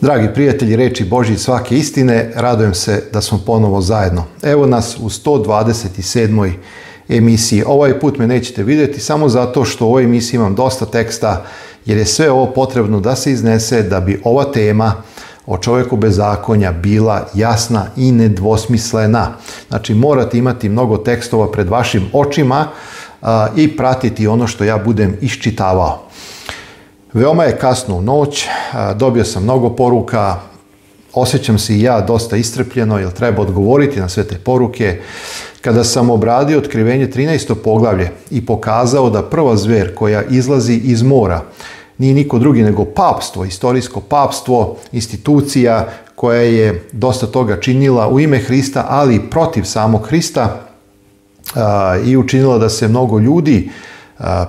Dragi prijatelji Reči Božji svake istine, radujem se da smo ponovo zajedno. Evo nas u 127. emisiji. Ovaj put me nećete vidjeti samo zato što u ovoj emisiji imam dosta teksta jer je sve ovo potrebno da se iznese da bi ova tema o čovjeku bez zakonja bila jasna i nedvosmislena. Znači morate imati mnogo tekstova pred vašim očima i pratiti ono što ja budem iščitavao. Veoma je kasno u noć, dobio sam mnogo poruka, osjećam se i ja dosta istrpljeno jer treba odgovoriti na sve te poruke. Kada sam obradio otkrivenje 13. poglavlje i pokazao da prva zver koja izlazi iz mora nije niko drugi nego papstvo, istorijsko papstvo, institucija koja je dosta toga činila u ime Hrista, ali i protiv samog Hrista i učinila da se mnogo ljudi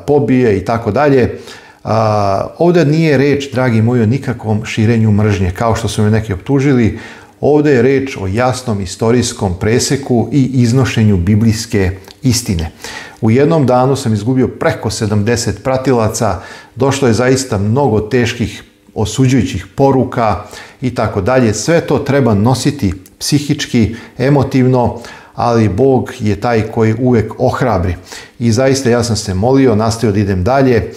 pobije i tako dalje. A, ovdje nije reč, dragi moji, o nikakvom širenju mržnje, kao što su me neki optužili. Ovdje je reč o jasnom istorijskom preseku i iznošenju biblijske istine. U jednom danu sam izgubio preko 70 pratilaca, došlo je zaista mnogo teških osuđujućih poruka i tako dalje. Sve to treba nositi psihički, emotivno, ali Bog je taj koji uvijek ohrabri. I zaista ja sam se molio, nastavio da idem dalje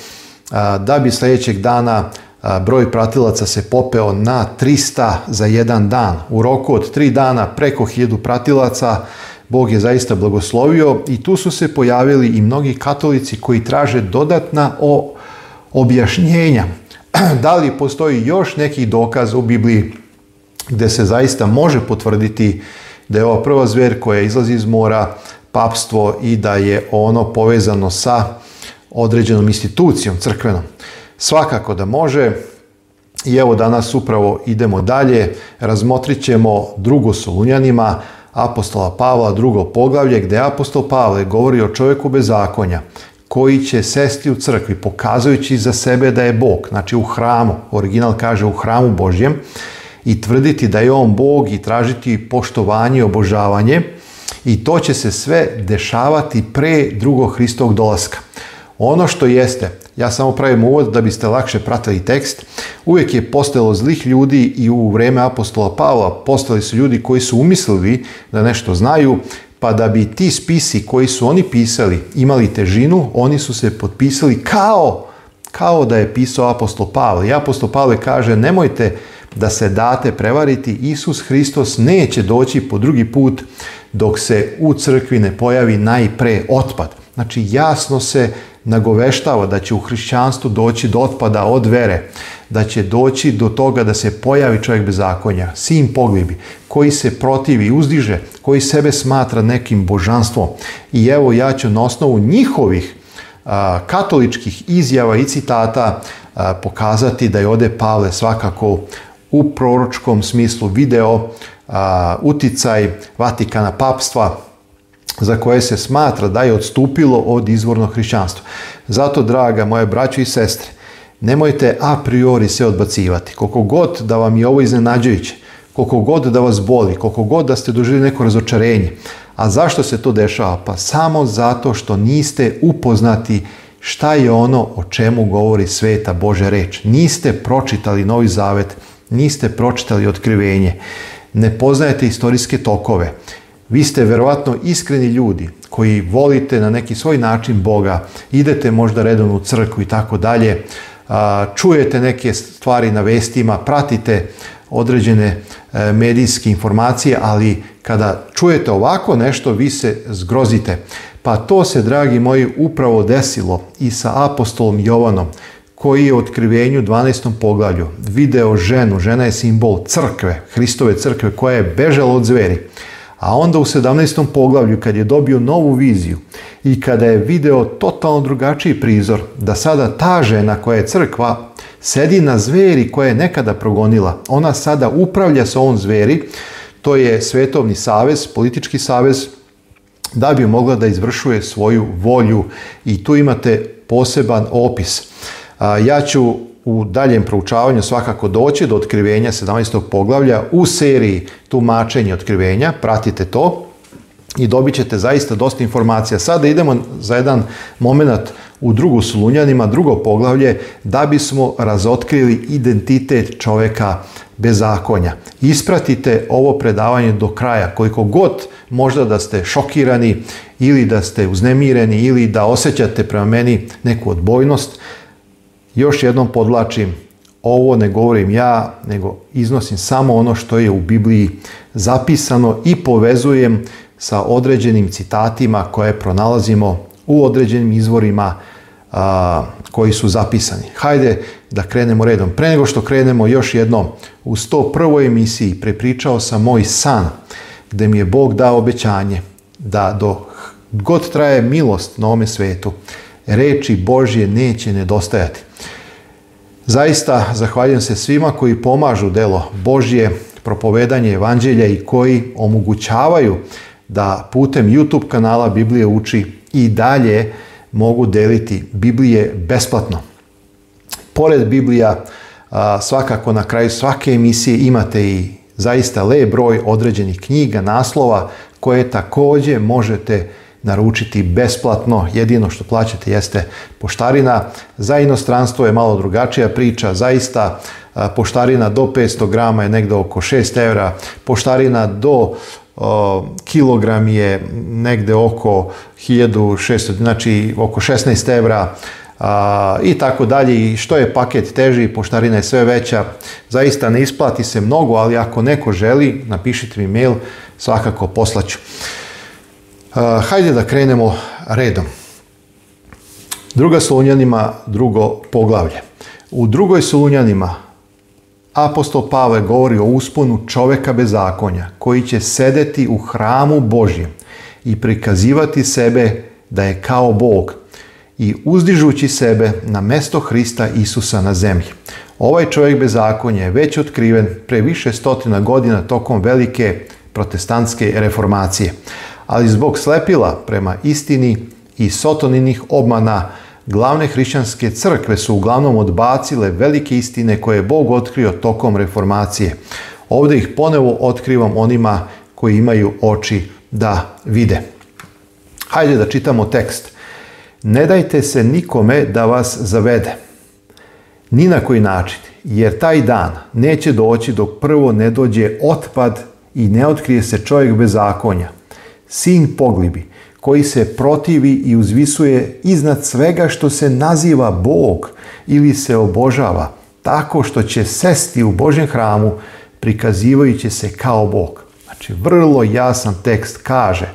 da bi sljedećeg dana broj pratilaca se popeo na 300 za jedan dan. U roku od tri dana preko 1000 pratilaca Bog je zaista blagoslovio i tu su se pojavili i mnogi katolici koji traže dodatna o objašnjenja. Da li postoji još neki dokaz u Bibliji gdje se zaista može potvrditi da je ova prva zver koja izlazi iz mora papstvo i da je ono povezano sa određenom institucijom crkvenom. Svakako da može i evo danas upravo idemo dalje, razmotrit ćemo drugo Solunjanima, apostola Pavla, drugo poglavlje, gdje apostol Pavle govori o čovjeku zakonja, koji će sesti u crkvi, pokazujući za sebe da je Bog, znači u hramu, original kaže u hramu Božjem, i tvrditi da je on Bog i tražiti poštovanje i obožavanje, i to će se sve dešavati pre drugog Hristovog dolaska. Ono što jeste, ja samo pravim uvod da biste lakše pratili tekst, uvijek je postojalo zlih ljudi i u vrijeme apostola Pavla postali su ljudi koji su umislili da nešto znaju, pa da bi ti spisi koji su oni pisali imali težinu, oni su se potpisali kao, kao da je pisao apostol Pavle. I apostol Pavle kaže nemojte da se date prevariti, Isus Hristos neće doći po drugi put dok se u crkvi ne pojavi najpre otpad. Znači jasno se nagoveštava da će u hrišćanstvu doći do otpada od vere, da će doći do toga da se pojavi čovjek zakonja, sin poglibi, koji se protivi, uzdiže, koji sebe smatra nekim božanstvom. I evo ja ću na osnovu njihovih katoličkih izjava i citata pokazati da je ode Pavle svakako u proročkom smislu video uticaj Vatikana papstva za koje se smatra da je odstupilo od izvornog hrišćanstva. Zato, draga moje braće i sestre, nemojte a priori se odbacivati. Koliko god da vam je ovo iznenađajuće, koliko god da vas boli, koliko god da ste doživjeli neko razočarenje. A zašto se to dešava? Pa samo zato što niste upoznati šta je ono o čemu govori sveta Bože reč. Niste pročitali Novi Zavet, niste pročitali otkrivenje, ne poznajete istorijske tokove, vi ste verovatno iskreni ljudi koji volite na neki svoj način Boga, idete možda redovno u crkvu i tako dalje, čujete neke stvari na vestima, pratite određene e, medijske informacije, ali kada čujete ovako nešto, vi se zgrozite. Pa to se, dragi moji, upravo desilo i sa apostolom Jovanom, koji je u otkrivenju 12. poglavlju video ženu, žena je simbol crkve, Hristove crkve, koja je bežala od zveri. A onda u 17. poglavlju kad je dobio novu viziju i kada je video totalno drugačiji prizor da sada ta žena koja je crkva sedi na zveri koja je nekada progonila, ona sada upravlja sa ovom zveri, to je svetovni savez, politički savez, da bi mogla da izvršuje svoju volju i tu imate poseban opis. Ja ću u daljem proučavanju svakako doći do otkrivenja 17. poglavlja u seriji tumačenja otkrivenja, pratite to i dobit ćete zaista dosta informacija. Sada idemo za jedan moment u drugu Slunjanima, drugo poglavlje, da bismo razotkrili identitet čoveka zakonja. Ispratite ovo predavanje do kraja, koliko god možda da ste šokirani ili da ste uznemireni ili da osjećate prema meni neku odbojnost, još jednom podlačim ovo ne govorim ja, nego iznosim samo ono što je u Bibliji zapisano i povezujem sa određenim citatima koje pronalazimo u određenim izvorima koji su zapisani. Hajde da krenemo redom. Pre nego što krenemo još jednom, u 101. emisiji prepričao sam moj san gdje mi je Bog dao obećanje da do god traje milost na ovome svetu, reči Božje neće nedostajati. Zaista zahvaljujem se svima koji pomažu delo Božje, propovedanje evanđelja i koji omogućavaju da putem YouTube kanala Biblije uči i dalje mogu deliti Biblije besplatno. Pored Biblija, svakako na kraju svake emisije imate i zaista le broj određenih knjiga, naslova koje također možete naručiti besplatno. Jedino što plaćate jeste poštarina. Za inostranstvo je malo drugačija priča. Zaista poštarina do 500 grama je negdje oko 6 eura. Poštarina do kilogram je negdje oko 1600, znači oko 16 eura i tako dalje. I što je paket teži, poštarina je sve veća. Zaista ne isplati se mnogo, ali ako neko želi, napišite mi mail, svakako poslaću. Hajde da krenemo redom. Druga Solunjanima, drugo poglavlje. U drugoj Solunjanima apostol Pavle govori o usponu čoveka zakonja koji će sedeti u hramu Božjem i prikazivati sebe da je kao Bog i uzdižući sebe na mesto Hrista Isusa na zemlji. Ovaj čovjek zakonja je već otkriven pre više stotina godina tokom velike protestantske reformacije ali zbog slepila prema istini i sotoninih obmana, glavne hrišćanske crkve su uglavnom odbacile velike istine koje je Bog otkrio tokom reformacije. Ovdje ih ponovo otkrivam onima koji imaju oči da vide. Hajde da čitamo tekst. Ne dajte se nikome da vas zavede. Ni na koji način, jer taj dan neće doći dok prvo ne dođe otpad i ne otkrije se čovjek bez zakonja sin poglibi, koji se protivi i uzvisuje iznad svega što se naziva Bog ili se obožava, tako što će sesti u Božjem hramu prikazivajući se kao Bog. Znači, vrlo jasan tekst kaže,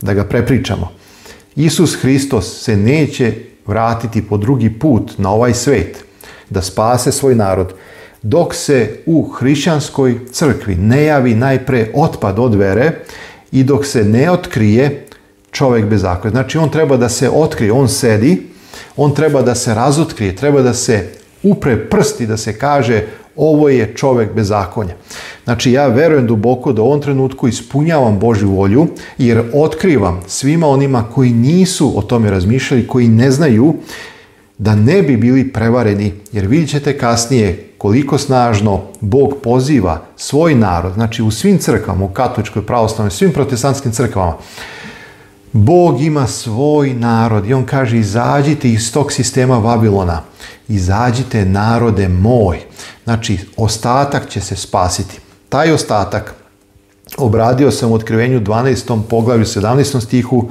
da ga prepričamo, Isus Hristos se neće vratiti po drugi put na ovaj svet da spase svoj narod, dok se u hrišćanskoj crkvi ne javi najpre otpad od vere i dok se ne otkrije čovjek bez Znači on treba da se otkrije, on sedi, on treba da se razotkrije, treba da se upre prsti, da se kaže ovo je čovjek bez zakonja. Znači ja verujem duboko da u ovom trenutku ispunjavam Božju volju jer otkrivam svima onima koji nisu o tome razmišljali, koji ne znaju da ne bi bili prevareni jer vidjet ćete kasnije koliko snažno Bog poziva svoj narod, znači u svim crkvama, u katoličkoj, pravoslavnoj, svim protestantskim crkvama, Bog ima svoj narod i on kaže izađite iz tog sistema Babilona, izađite narode moj. Znači, ostatak će se spasiti. Taj ostatak obradio sam u otkrivenju 12. poglavlju 17. stihu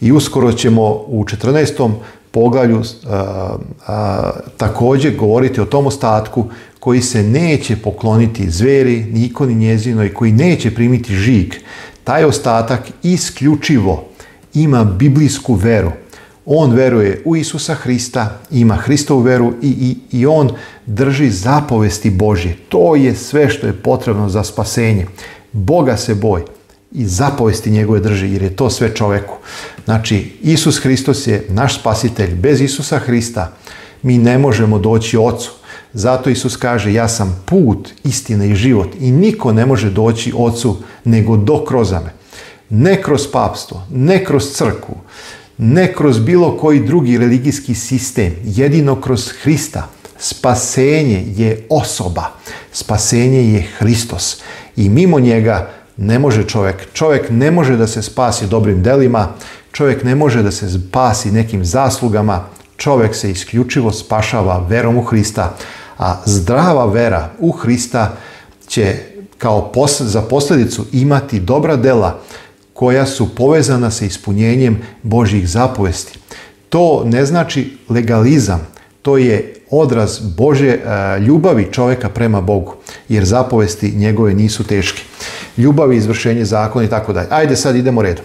i uskoro ćemo u 14. poglavlju eh, eh, također govoriti o tom ostatku koji se neće pokloniti zveri, ni ikoni njezinoj, koji neće primiti žig, taj ostatak isključivo ima biblijsku veru. On veruje u Isusa Hrista, ima Hristovu veru i, i, on drži zapovesti Božje. To je sve što je potrebno za spasenje. Boga se boji i zapovesti njegove drži, jer je to sve čoveku. Znači, Isus Hristos je naš spasitelj. Bez Isusa Hrista mi ne možemo doći ocu. Zato Isus kaže, ja sam put, istina i život i niko ne može doći ocu nego do Ne kroz papstvo, ne kroz crku, ne kroz bilo koji drugi religijski sistem, jedino kroz Hrista. Spasenje je osoba, spasenje je Hristos i mimo njega ne može čovjek. Čovjek ne može da se spasi dobrim delima, čovjek ne može da se spasi nekim zaslugama, čovjek se isključivo spašava verom u Hrista a zdrava vera u Hrista će kao za posljedicu imati dobra dela koja su povezana sa ispunjenjem Božjih zapovesti. To ne znači legalizam, to je odraz Bože e, ljubavi čovjeka prema Bogu, jer zapovesti njegove nisu teške. Ljubavi, izvršenje zakona i tako dalje. Ajde sad idemo redom.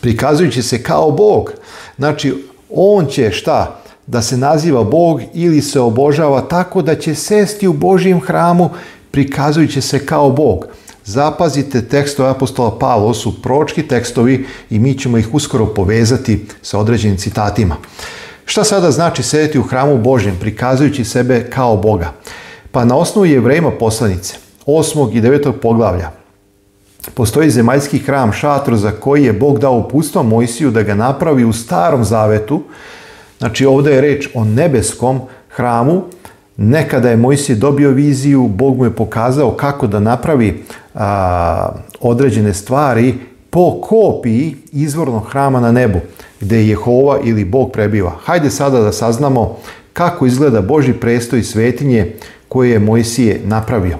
Prikazujući se kao Bog, znači on će šta? da se naziva Bog ili se obožava tako da će sesti u Božjem hramu prikazujući se kao Bog. Zapazite tekstove apostola Pavla, su pročki tekstovi i mi ćemo ih uskoro povezati sa određenim citatima. Šta sada znači sedeti u hramu Božjem prikazujući sebe kao Boga? Pa na osnovu vrema poslanice 8. i 9. poglavlja postoji zemaljski hram šatro za koji je Bog dao upustva Mojsiju da ga napravi u starom zavetu Znači ovdje je reč o nebeskom hramu. Nekada je Mojsije dobio viziju, Bog mu je pokazao kako da napravi određene stvari po kopiji izvornog hrama na nebu, gdje Jehova ili Bog prebiva. Hajde sada da saznamo kako izgleda Boži prestoj svetinje koje je Mojsije napravio.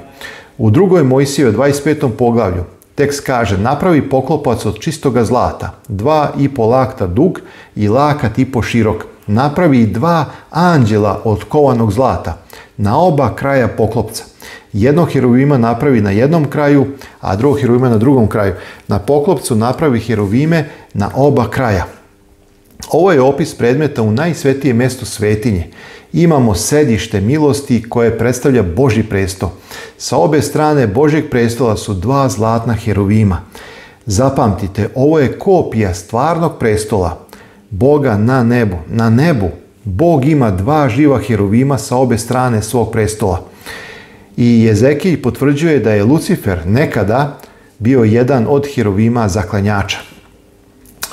U drugoj Mojsije u 25. poglavlju tekst kaže napravi poklopac od čistoga zlata, dva i po lakta dug i lakat i po širok napravi dva anđela od kovanog zlata na oba kraja poklopca. Jednog hirovima napravi na jednom kraju, a drugog hirovima na drugom kraju. Na poklopcu napravi hirovime na oba kraja. Ovo je opis predmeta u najsvetije mjestu svetinje. Imamo sedište milosti koje predstavlja Boži presto. Sa obe strane Božeg prestola su dva zlatna hirovima. Zapamtite, ovo je kopija stvarnog prestola Boga na nebu. Na nebu Bog ima dva živa hjerovima sa obe strane svog prestola. I Jezekij potvrđuje da je Lucifer nekada bio jedan od hjerovima zaklanjača.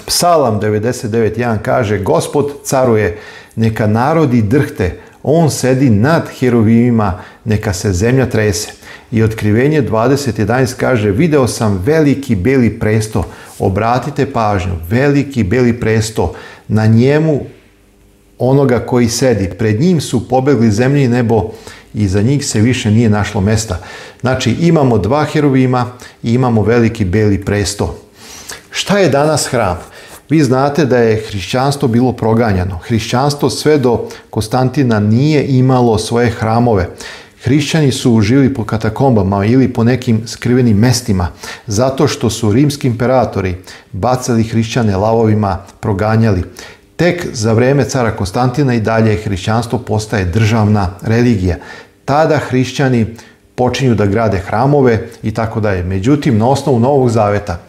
Psalam 99.1 kaže Gospod caruje, neka narodi drhte, on sedi nad hirovima, neka se zemlja trese. I otkrivenje 20.11 kaže, video sam veliki beli presto. Obratite pažnju, veliki beli presto. Na njemu onoga koji sedi. Pred njim su pobegli zemlji i nebo i za njih se više nije našlo mesta. Znači imamo dva Herovima i imamo veliki beli presto. Šta je danas hram? Vi znate da je hrišćanstvo bilo proganjano. Hrišćanstvo sve do Konstantina nije imalo svoje hramove. Hrišćani su živjeli po katakombama ili po nekim skrivenim mestima, zato što su rimski imperatori bacali hrišćane lavovima, proganjali. Tek za vrijeme cara Konstantina i dalje hrišćanstvo postaje državna religija. Tada hrišćani počinju da grade hramove i tako je. Međutim, na osnovu Novog Zaveta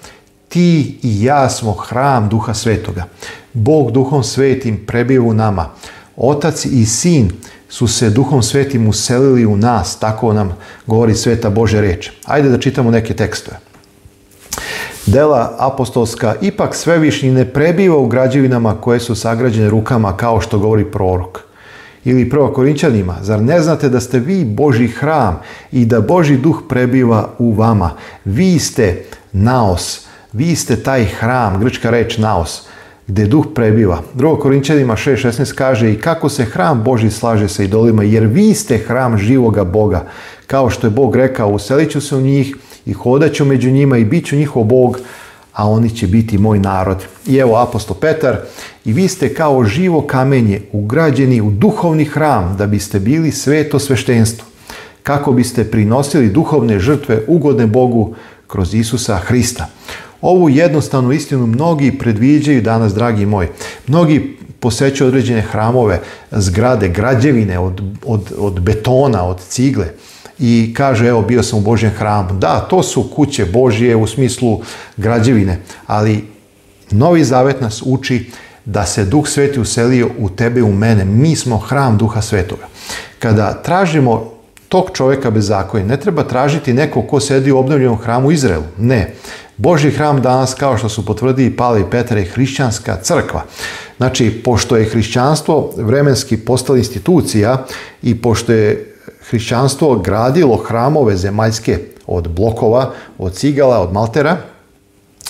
ti i ja smo hram Duha Svetoga. Bog Duhom Svetim prebiva u nama. Otac i Sin su se Duhom Svetim uselili u nas, tako nam govori Sveta Bože reč. Ajde da čitamo neke tekstove. Dela apostolska ipak svevišnji ne prebiva u građevinama koje su sagrađene rukama kao što govori prorok. Ili prvo korinčanima, zar ne znate da ste vi Boži hram i da Boži duh prebiva u vama? Vi ste naos, vi ste taj hram, grčka reč naos, gdje duh prebiva. Drugo Korinčanima 6.16 kaže i kako se hram Boži slaže sa idolima, jer vi ste hram živoga Boga. Kao što je Bog rekao, uselit ću se u njih i hodat ću među njima i bit ću njihov Bog, a oni će biti moj narod. I evo apostol Petar, i vi ste kao živo kamenje ugrađeni u duhovni hram da biste bili sveto sveštenstvo, kako biste prinosili duhovne žrtve ugodne Bogu kroz Isusa Hrista. Ovu jednostavnu istinu mnogi predviđaju danas, dragi moji. Mnogi posećuju određene hramove, zgrade, građevine od, od, od betona, od cigle i kaže evo bio sam u Božjem hramu. Da, to su kuće Božje u smislu građevine, ali Novi Zavet nas uči da se Duh Sveti uselio u tebe u mene. Mi smo hram Duha Svetoga. Kada tražimo tog čovjeka bez zakonja, ne treba tražiti nekog ko sedi u obnovljenom hramu u Izraelu. Ne. Boži hram danas, kao što su potvrdili Pali Petar, je hrišćanska crkva. Znači, pošto je hrišćanstvo vremenski postala institucija i pošto je hrišćanstvo gradilo hramove zemaljske od blokova, od cigala, od maltera,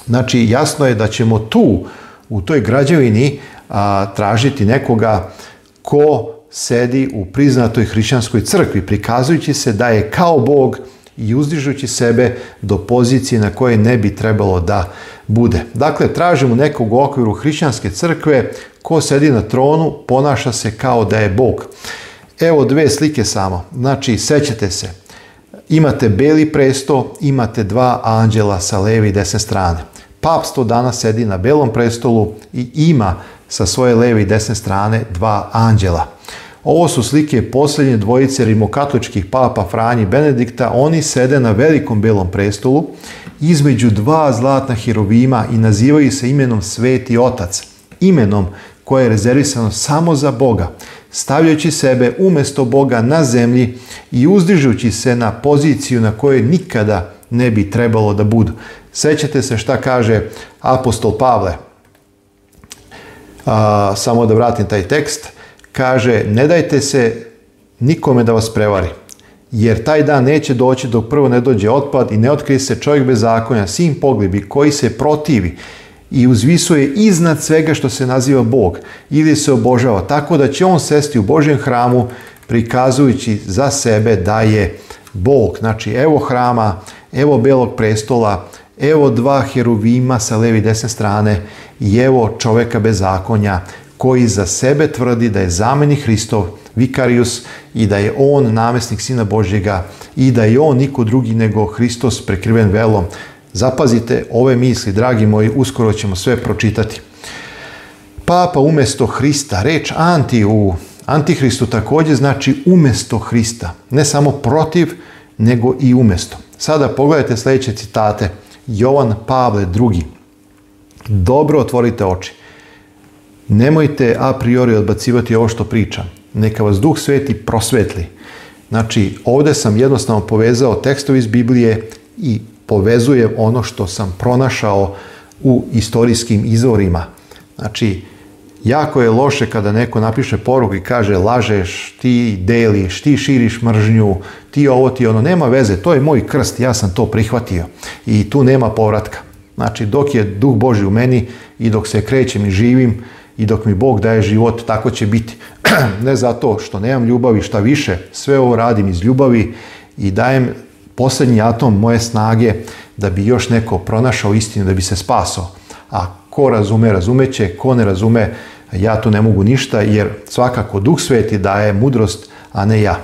znači jasno je da ćemo tu, u toj građevini, tražiti nekoga ko sedi u priznatoj hrišćanskoj crkvi, prikazujući se da je kao Bog i uzdižući sebe do pozicije na koje ne bi trebalo da bude. Dakle, tražimo nekog u okviru hrišćanske crkve ko sedi na tronu, ponaša se kao da je Bog. Evo dve slike samo. Znači, sećate se. Imate beli presto, imate dva anđela sa leve i desne strane. Papstvo danas sedi na belom prestolu i ima sa svoje leve i desne strane dva anđela. Ovo su slike posljednje dvojice rimokatoličkih papa Franji Benedikta. Oni sede na velikom belom prestolu između dva zlatna hirovima i nazivaju se imenom Sveti Otac, imenom koje je rezervisano samo za Boga, stavljajući sebe umjesto Boga na zemlji i uzdižući se na poziciju na kojoj nikada ne bi trebalo da budu. Sećate se šta kaže apostol Pavle. samo da vratim taj tekst kaže ne dajte se nikome da vas prevari. Jer taj dan neće doći dok prvo ne dođe otpad i ne otkrije se čovjek bez zakonja, sin poglibi koji se protivi i uzvisuje iznad svega što se naziva Bog ili se obožava, tako da će on sesti u Božjem hramu prikazujući za sebe da je Bog. Znači, evo hrama, evo belog prestola, evo dva heruvima sa levi i desne strane i evo čoveka bez zakonja koji za sebe tvrdi da je zameni Hristov vikarius i da je on namestnik Sina Božjega i da je on niko drugi nego Hristos prekriven velom. Zapazite ove misli, dragi moji, uskoro ćemo sve pročitati. Papa umjesto Hrista, reč anti u Antihristu također znači umjesto Hrista. Ne samo protiv, nego i umjesto. Sada pogledajte sljedeće citate. Jovan Pavle II. Dobro otvorite oči. Nemojte a priori odbacivati ovo što pričam. Neka vas Duh Sveti prosvetli. Znači, ovdje sam jednostavno povezao tekstove iz Biblije i povezujem ono što sam pronašao u istorijskim izvorima. Znači, jako je loše kada neko napiše poruku i kaže lažeš, ti deliš, ti širiš mržnju, ti ovo, ti ono. Nema veze, to je moj krst, ja sam to prihvatio. I tu nema povratka. Znači, dok je duh Boži u meni i dok se krećem i živim, i dok mi Bog daje život, tako će biti. ne zato što nemam ljubavi, šta više, sve ovo radim iz ljubavi i dajem posljednji atom moje snage da bi još neko pronašao istinu, da bi se spaso. A ko razume, razumeće, ko ne razume, ja tu ne mogu ništa, jer svakako Duh Sveti daje mudrost, a ne ja.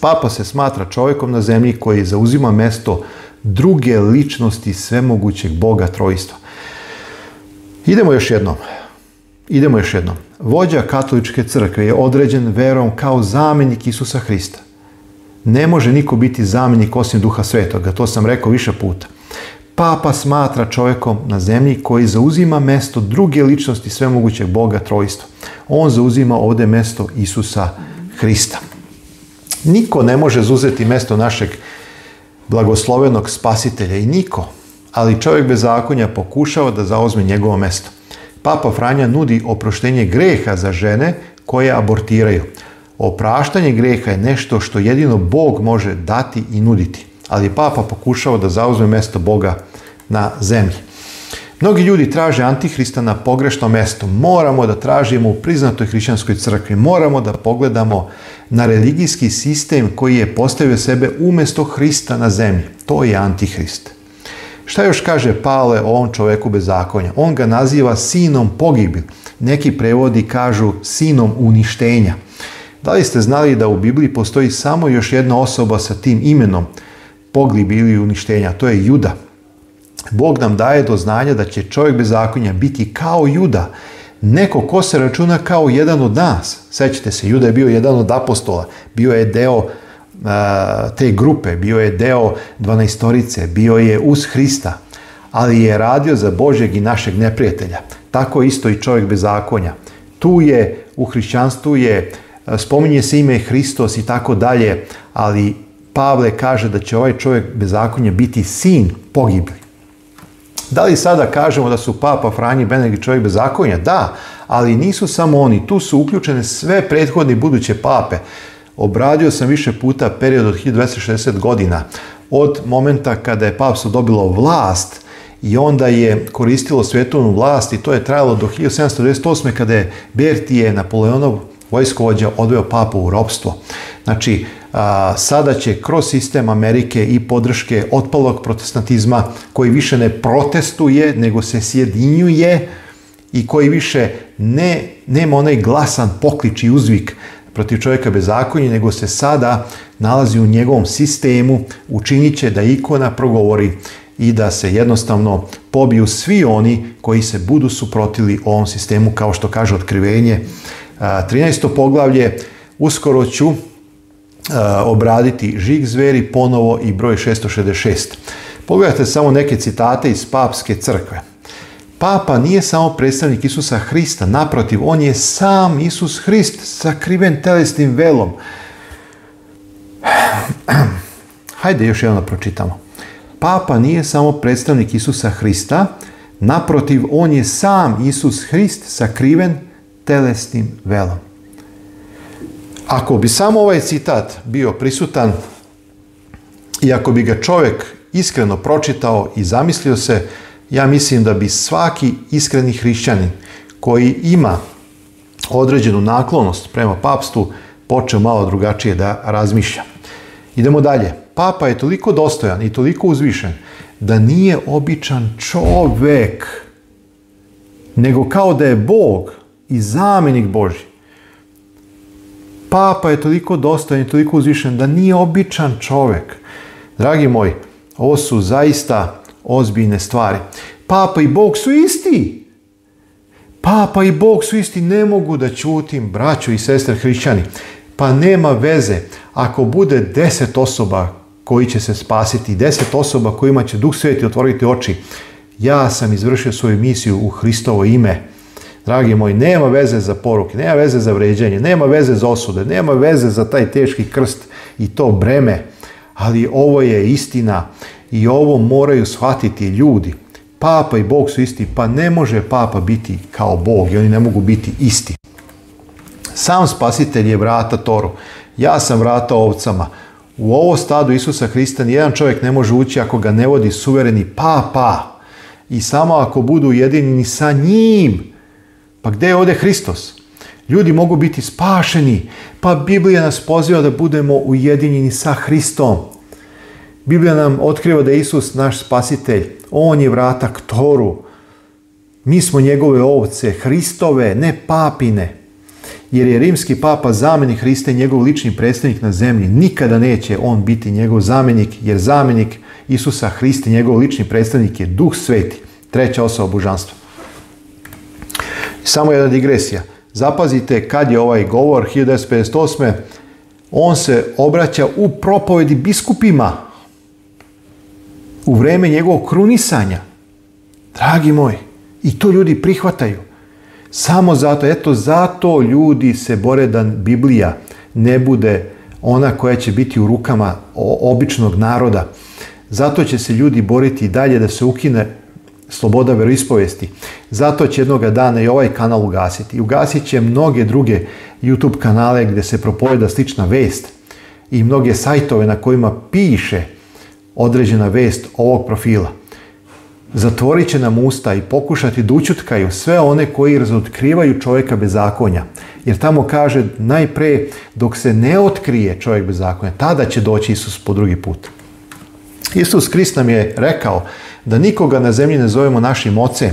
Papa se smatra čovjekom na zemlji koji zauzima mesto druge ličnosti svemogućeg Boga trojstva. Idemo još jednom. Idemo još jednom. Vođa katoličke crkve je određen verom kao zamjenik Isusa Hrista. Ne može niko biti zamjenik osim Duha Svetoga, to sam rekao više puta. Papa smatra čovjekom na zemlji koji zauzima mesto druge ličnosti svemogućeg Boga trojstva. On zauzima ovdje mesto Isusa Hrista. Niko ne može zauzeti mesto našeg blagoslovenog spasitelja i niko, ali čovjek bez zakonja pokušava da zauzme njegovo mesto. Papa Franja nudi oproštenje greha za žene koje abortiraju. Opraštanje greha je nešto što jedino Bog može dati i nuditi. Ali Papa pokušao da zauzme mjesto Boga na zemlji. Mnogi ljudi traže Antihrista na pogrešno mjesto. Moramo da tražimo u priznatoj hrišćanskoj crkvi. Moramo da pogledamo na religijski sistem koji je postavio sebe umjesto Hrista na zemlji. To je Antihrist. Šta još kaže Pale o ovom čovjeku zakonja? On ga naziva sinom pogibil. Neki prevodi kažu sinom uništenja. Da li ste znali da u Bibliji postoji samo još jedna osoba sa tim imenom pogibili ili uništenja? To je Juda. Bog nam daje do znanja da će čovjek bez zakonja biti kao Juda, neko ko se računa kao jedan od nas. Sećate se, Juda je bio jedan od apostola, bio je deo Eh, te grupe, bio je deo dvanaestorice, bio je uz Hrista, ali je radio za Božeg i našeg neprijatelja. Tako isto i čovjek bez zakonja. Tu je, u hrišćanstvu je, eh, spominje se ime Hristos i tako dalje, ali Pavle kaže da će ovaj čovjek bez zakonja biti sin pogibli. Da li sada kažemo da su Papa, Franji, i čovjek bez zakonja? Da, ali nisu samo oni. Tu su uključene sve prethodne buduće pape. Obradio sam više puta period od 1260 godina, od momenta kada je papstvo dobilo vlast i onda je koristilo svjetovnu vlast i to je trajalo do 1798. kada je Bertije, Napoleonov vojskovođa, odveo papu u ropstvo. Znači, sada će kroz sistem Amerike i podrške otpalog protestantizma koji više ne protestuje, nego se sjedinjuje i koji više ne, nema onaj glasan poklič i uzvik protiv čovjeka bezakonje, nego se sada nalazi u njegovom sistemu, učinit će da ikona progovori i da se jednostavno pobiju svi oni koji se budu suprotili ovom sistemu, kao što kaže otkrivenje. 13. poglavlje, uskoro ću obraditi žig zveri ponovo i broj 666. Pogledajte samo neke citate iz papske crkve. Papa nije samo predstavnik Isusa Hrista, naprotiv, on je sam Isus Hrist, sakriven telesnim velom. Hajde još jedno pročitamo. Papa nije samo predstavnik Isusa Hrista, naprotiv, on je sam Isus Hrist, sakriven telesnim velom. Ako bi samo ovaj citat bio prisutan i ako bi ga čovjek iskreno pročitao i zamislio se, ja mislim da bi svaki iskreni hrišćanin koji ima određenu naklonost prema papstvu počeo malo drugačije da razmišlja. Idemo dalje. Papa je toliko dostojan i toliko uzvišen da nije običan čovek, nego kao da je Bog i zamjenik Boži. Papa je toliko dostojan i toliko uzvišen da nije običan čovek. Dragi moji, ovo su zaista ozbiljne stvari. Papa i Bog su isti. Papa i Bog su isti. Ne mogu da čutim, braću i sestre hrišćani. Pa nema veze. Ako bude deset osoba koji će se spasiti, deset osoba kojima će Duh Sveti otvoriti oči, ja sam izvršio svoju misiju u Hristovo ime. Dragi moji, nema veze za poruke, nema veze za vređenje, nema veze za osude, nema veze za taj teški krst i to breme, ali ovo je istina i ovo moraju shvatiti ljudi. Papa i Bog su isti, pa ne može Papa biti kao Bog i oni ne mogu biti isti. Sam spasitelj je vrata toru. Ja sam vrata ovcama. U ovo stadu Isusa Hrista jedan čovjek ne može ući ako ga ne vodi suvereni papa. I samo ako budu ujedinjeni sa njim. Pa gdje je ovdje Hristos? Ljudi mogu biti spašeni. Pa Biblija nas poziva da budemo ujedinjeni sa Hristom. Biblija nam otkriva da je Isus naš spasitelj. On je vratak Toru. Mi smo njegove ovce, Hristove, ne papine. Jer je rimski papa zamjenik Hriste, njegov lični predstavnik na zemlji. Nikada neće on biti njegov zamjenik, jer zamjenik Isusa Hriste, njegov lični predstavnik je Duh Sveti, treća osoba božanstva. Samo jedna digresija. Zapazite kad je ovaj govor 1958. On se obraća u propovedi biskupima u vreme njegovog krunisanja. Dragi moji, i to ljudi prihvataju. Samo zato, eto zato ljudi se bore da Biblija ne bude ona koja će biti u rukama običnog naroda. Zato će se ljudi boriti i dalje da se ukine sloboda veroispovesti. Zato će jednoga dana i ovaj kanal ugasiti. I ugasit će mnoge druge YouTube kanale gdje se propoveda slična vest i mnoge sajtove na kojima piše određena vest ovog profila, zatvorit će nam usta i pokušati da učutkaju sve one koji razotkrivaju čovjeka zakonja. Jer tamo kaže najpre dok se ne otkrije čovjek zakonja, tada će doći Isus po drugi put. Isus Krist nam je rekao da nikoga na zemlji ne zovemo našim ocem,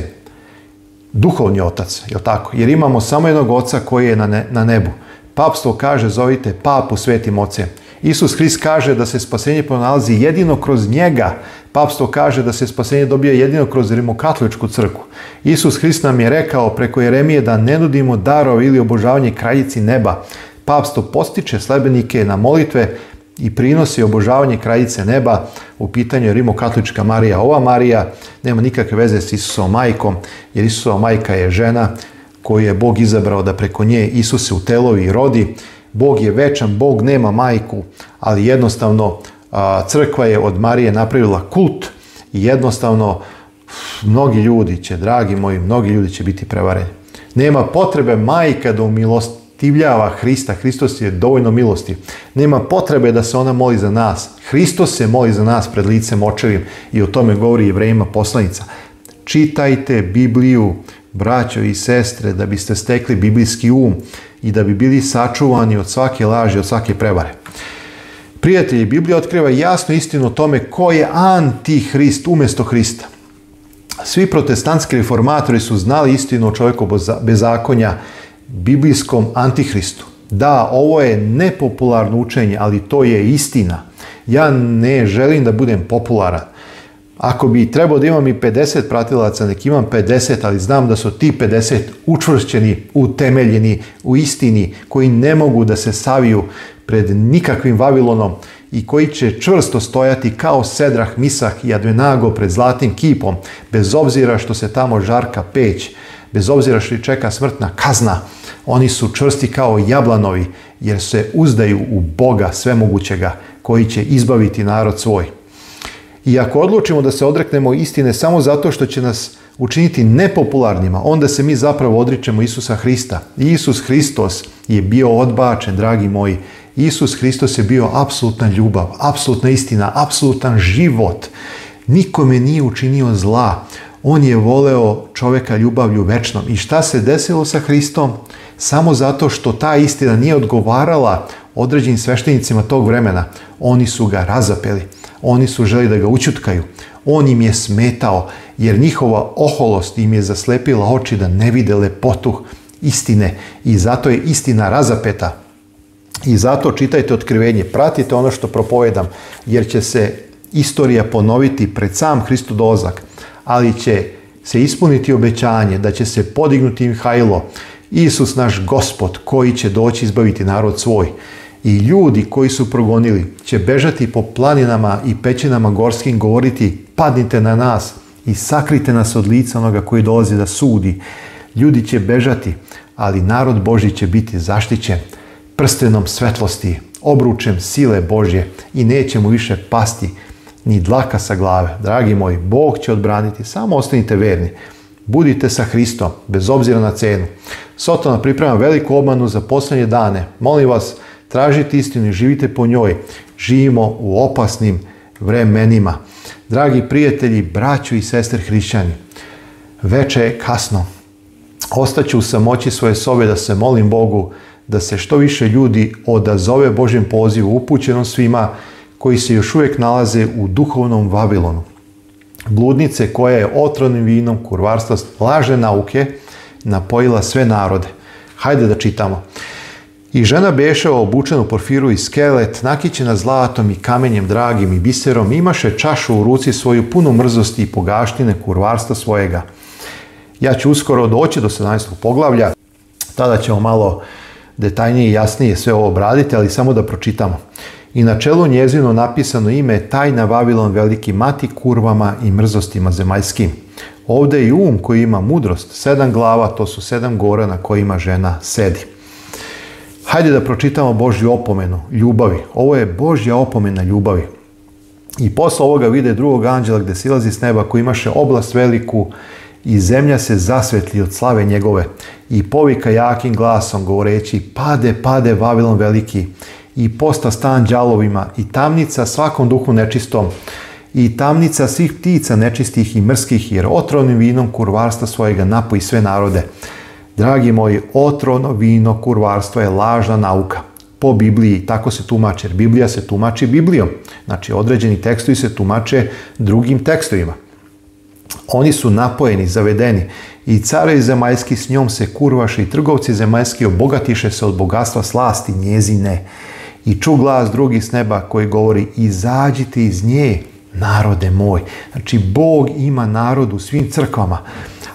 duhovni otac, jel tako? Jer imamo samo jednog oca koji je na, na nebu. Papstvo kaže zovite papu svetim ocem. Isus Hrist kaže da se spasenje pronalazi jedino kroz njega. Papstvo kaže da se spasenje dobija jedino kroz rimokatoličku crku. Isus Hrist nam je rekao preko Jeremije da ne nudimo darov ili obožavanje kraljici neba. Papstvo postiče slebenike na molitve i prinosi obožavanje kraljice neba. U pitanju rimokatolička Marija. Ova Marija nema nikakve veze s Isusom majkom, jer Isusova majka je žena koju je Bog izabrao da preko nje Isuse u telovi i rodi. Bog je večan, Bog nema majku, ali jednostavno crkva je od Marije napravila kult i jednostavno mnogi ljudi će, dragi moji, mnogi ljudi će biti prevareni. Nema potrebe majka da umilostivljava Hrista, Hristos je dovoljno milosti. Nema potrebe da se ona moli za nas. Hristos se moli za nas pred licem očevim i o tome govori vrema poslanica. Čitajte Bibliju, braćo i sestre, da biste stekli biblijski um i da bi bili sačuvani od svake laži, od svake prevare. Prijatelji, Biblija otkriva jasno istinu o tome ko je antihrist umjesto Hrista. Svi protestantski reformatori su znali istinu o čovjeku zakonja biblijskom antihristu. Da, ovo je nepopularno učenje, ali to je istina. Ja ne želim da budem popularan. Ako bi trebao da imam i 50 pratilaca, nek imam 50, ali znam da su ti 50 učvršćeni, utemeljeni u istini, koji ne mogu da se saviju pred nikakvim Vavilonom i koji će čvrsto stojati kao Sedrah, Misah i Advenago pred zlatim kipom, bez obzira što se tamo žarka peć, bez obzira što ih čeka smrtna kazna, oni su čvrsti kao jablanovi, jer se uzdaju u Boga svemogućega, koji će izbaviti narod svoj. I ako odlučimo da se odreknemo istine samo zato što će nas učiniti nepopularnima, onda se mi zapravo odričemo Isusa Hrista. Isus Hristos je bio odbačen, dragi moji. Isus Hristos je bio apsolutna ljubav, apsolutna istina, apsolutan život. Nikome nije učinio zla. On je voleo čoveka ljubavlju večnom. I šta se desilo sa Hristom? Samo zato što ta istina nije odgovarala određenim sveštenicima tog vremena, oni su ga razapeli. Oni su želi da ga učutkaju. On im je smetao jer njihova oholost im je zaslepila oči da ne vide lepotu istine i zato je istina razapeta. I zato čitajte otkrivenje, pratite ono što propovedam jer će se istorija ponoviti pred sam Hristu dozak, ali će se ispuniti obećanje da će se podignuti Mihajlo, Isus naš gospod koji će doći izbaviti narod svoj i ljudi koji su progonili će bežati po planinama i pećinama gorskim govoriti padnite na nas i sakrite nas od lica onoga koji dolazi da sudi. Ljudi će bežati, ali narod Boži će biti zaštićen prstenom svetlosti, obručem sile Božje i neće mu više pasti ni dlaka sa glave. Dragi moji, Bog će odbraniti, samo ostanite verni. Budite sa Hristom, bez obzira na cenu. Sotona priprema veliku obmanu za posljednje dane. Molim vas, Tražite istinu i živite po njoj. Živimo u opasnim vremenima. Dragi prijatelji, braću i sestre hrišćani, veče je kasno. Ostaću u samoći svoje sobe da se molim Bogu da se što više ljudi odazove Božjem pozivu upućenom svima koji se još uvijek nalaze u duhovnom Vavilonu. Bludnice koja je otrovnim vinom kurvarstva laže nauke napojila sve narode. Hajde da čitamo. I žena beše obučena u porfiru i skelet, nakićena zlatom i kamenjem dragim i biserom, imaše čašu u ruci svoju punu mrzosti i pogaštine kurvarstva svojega. Ja ću uskoro doći do 17. poglavlja, tada ćemo malo detaljnije i jasnije sve ovo obraditi, ali samo da pročitamo. I na čelu njezino napisano ime je tajna Vavilon veliki mati kurvama i mrzostima zemaljskim. Ovdje i um koji ima mudrost, sedam glava, to su sedam gora na kojima žena sedi. Hajde da pročitamo Božju opomenu ljubavi. Ovo je Božja opomena ljubavi. I posle ovoga vide drugog anđela gde silazi s neba koji imaše oblast veliku i zemlja se zasvetli od slave njegove i povika jakim glasom govoreći pade, pade Vavilon veliki i posta stan đalovima i tamnica svakom duhu nečistom i tamnica svih ptica nečistih i mrskih jer otrovnim vinom kurvarstva svojega napoji sve narode. Dragi moji, otrovno vino kurvarstva je lažna nauka. Po Bibliji, tako se tumače, jer Biblija se tumači Biblijom. Znači, određeni tekstovi se tumače drugim tekstovima. Oni su napojeni, zavedeni i carevi zemaljski s njom se kurvaše i trgovci zemaljski obogatiše se od bogatstva slasti njezine. I ču glas drugi s neba koji govori izađite iz nje narode moj. Znači Bog ima narod u svim crkvama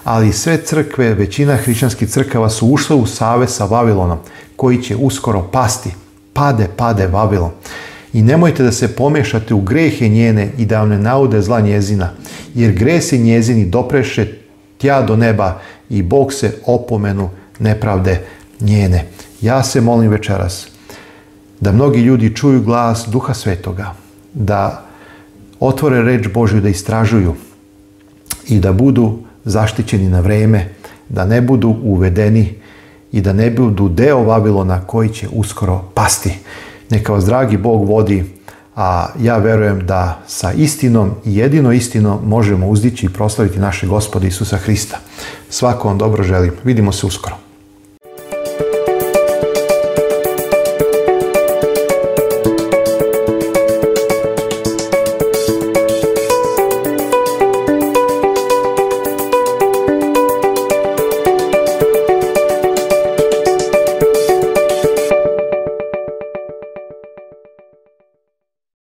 ali sve crkve, većina hrišćanskih crkava su ušle u save sa Vavilonom, koji će uskoro pasti. Pade, pade Vavilon. I nemojte da se pomješate u grehe njene i da vam ne naude zla njezina, jer gresi njezini dopreše tja do neba i Bog se opomenu nepravde njene. Ja se molim večeras da mnogi ljudi čuju glas Duha Svetoga, da otvore reč Božju, da istražuju i da budu zaštićeni na vreme, da ne budu uvedeni i da ne budu deo Vavilona koji će uskoro pasti. Neka vas dragi Bog vodi, a ja verujem da sa istinom i jedino istinom možemo uzdići i proslaviti naše gospode Isusa Hrista. Svako vam dobro želim. Vidimo se uskoro.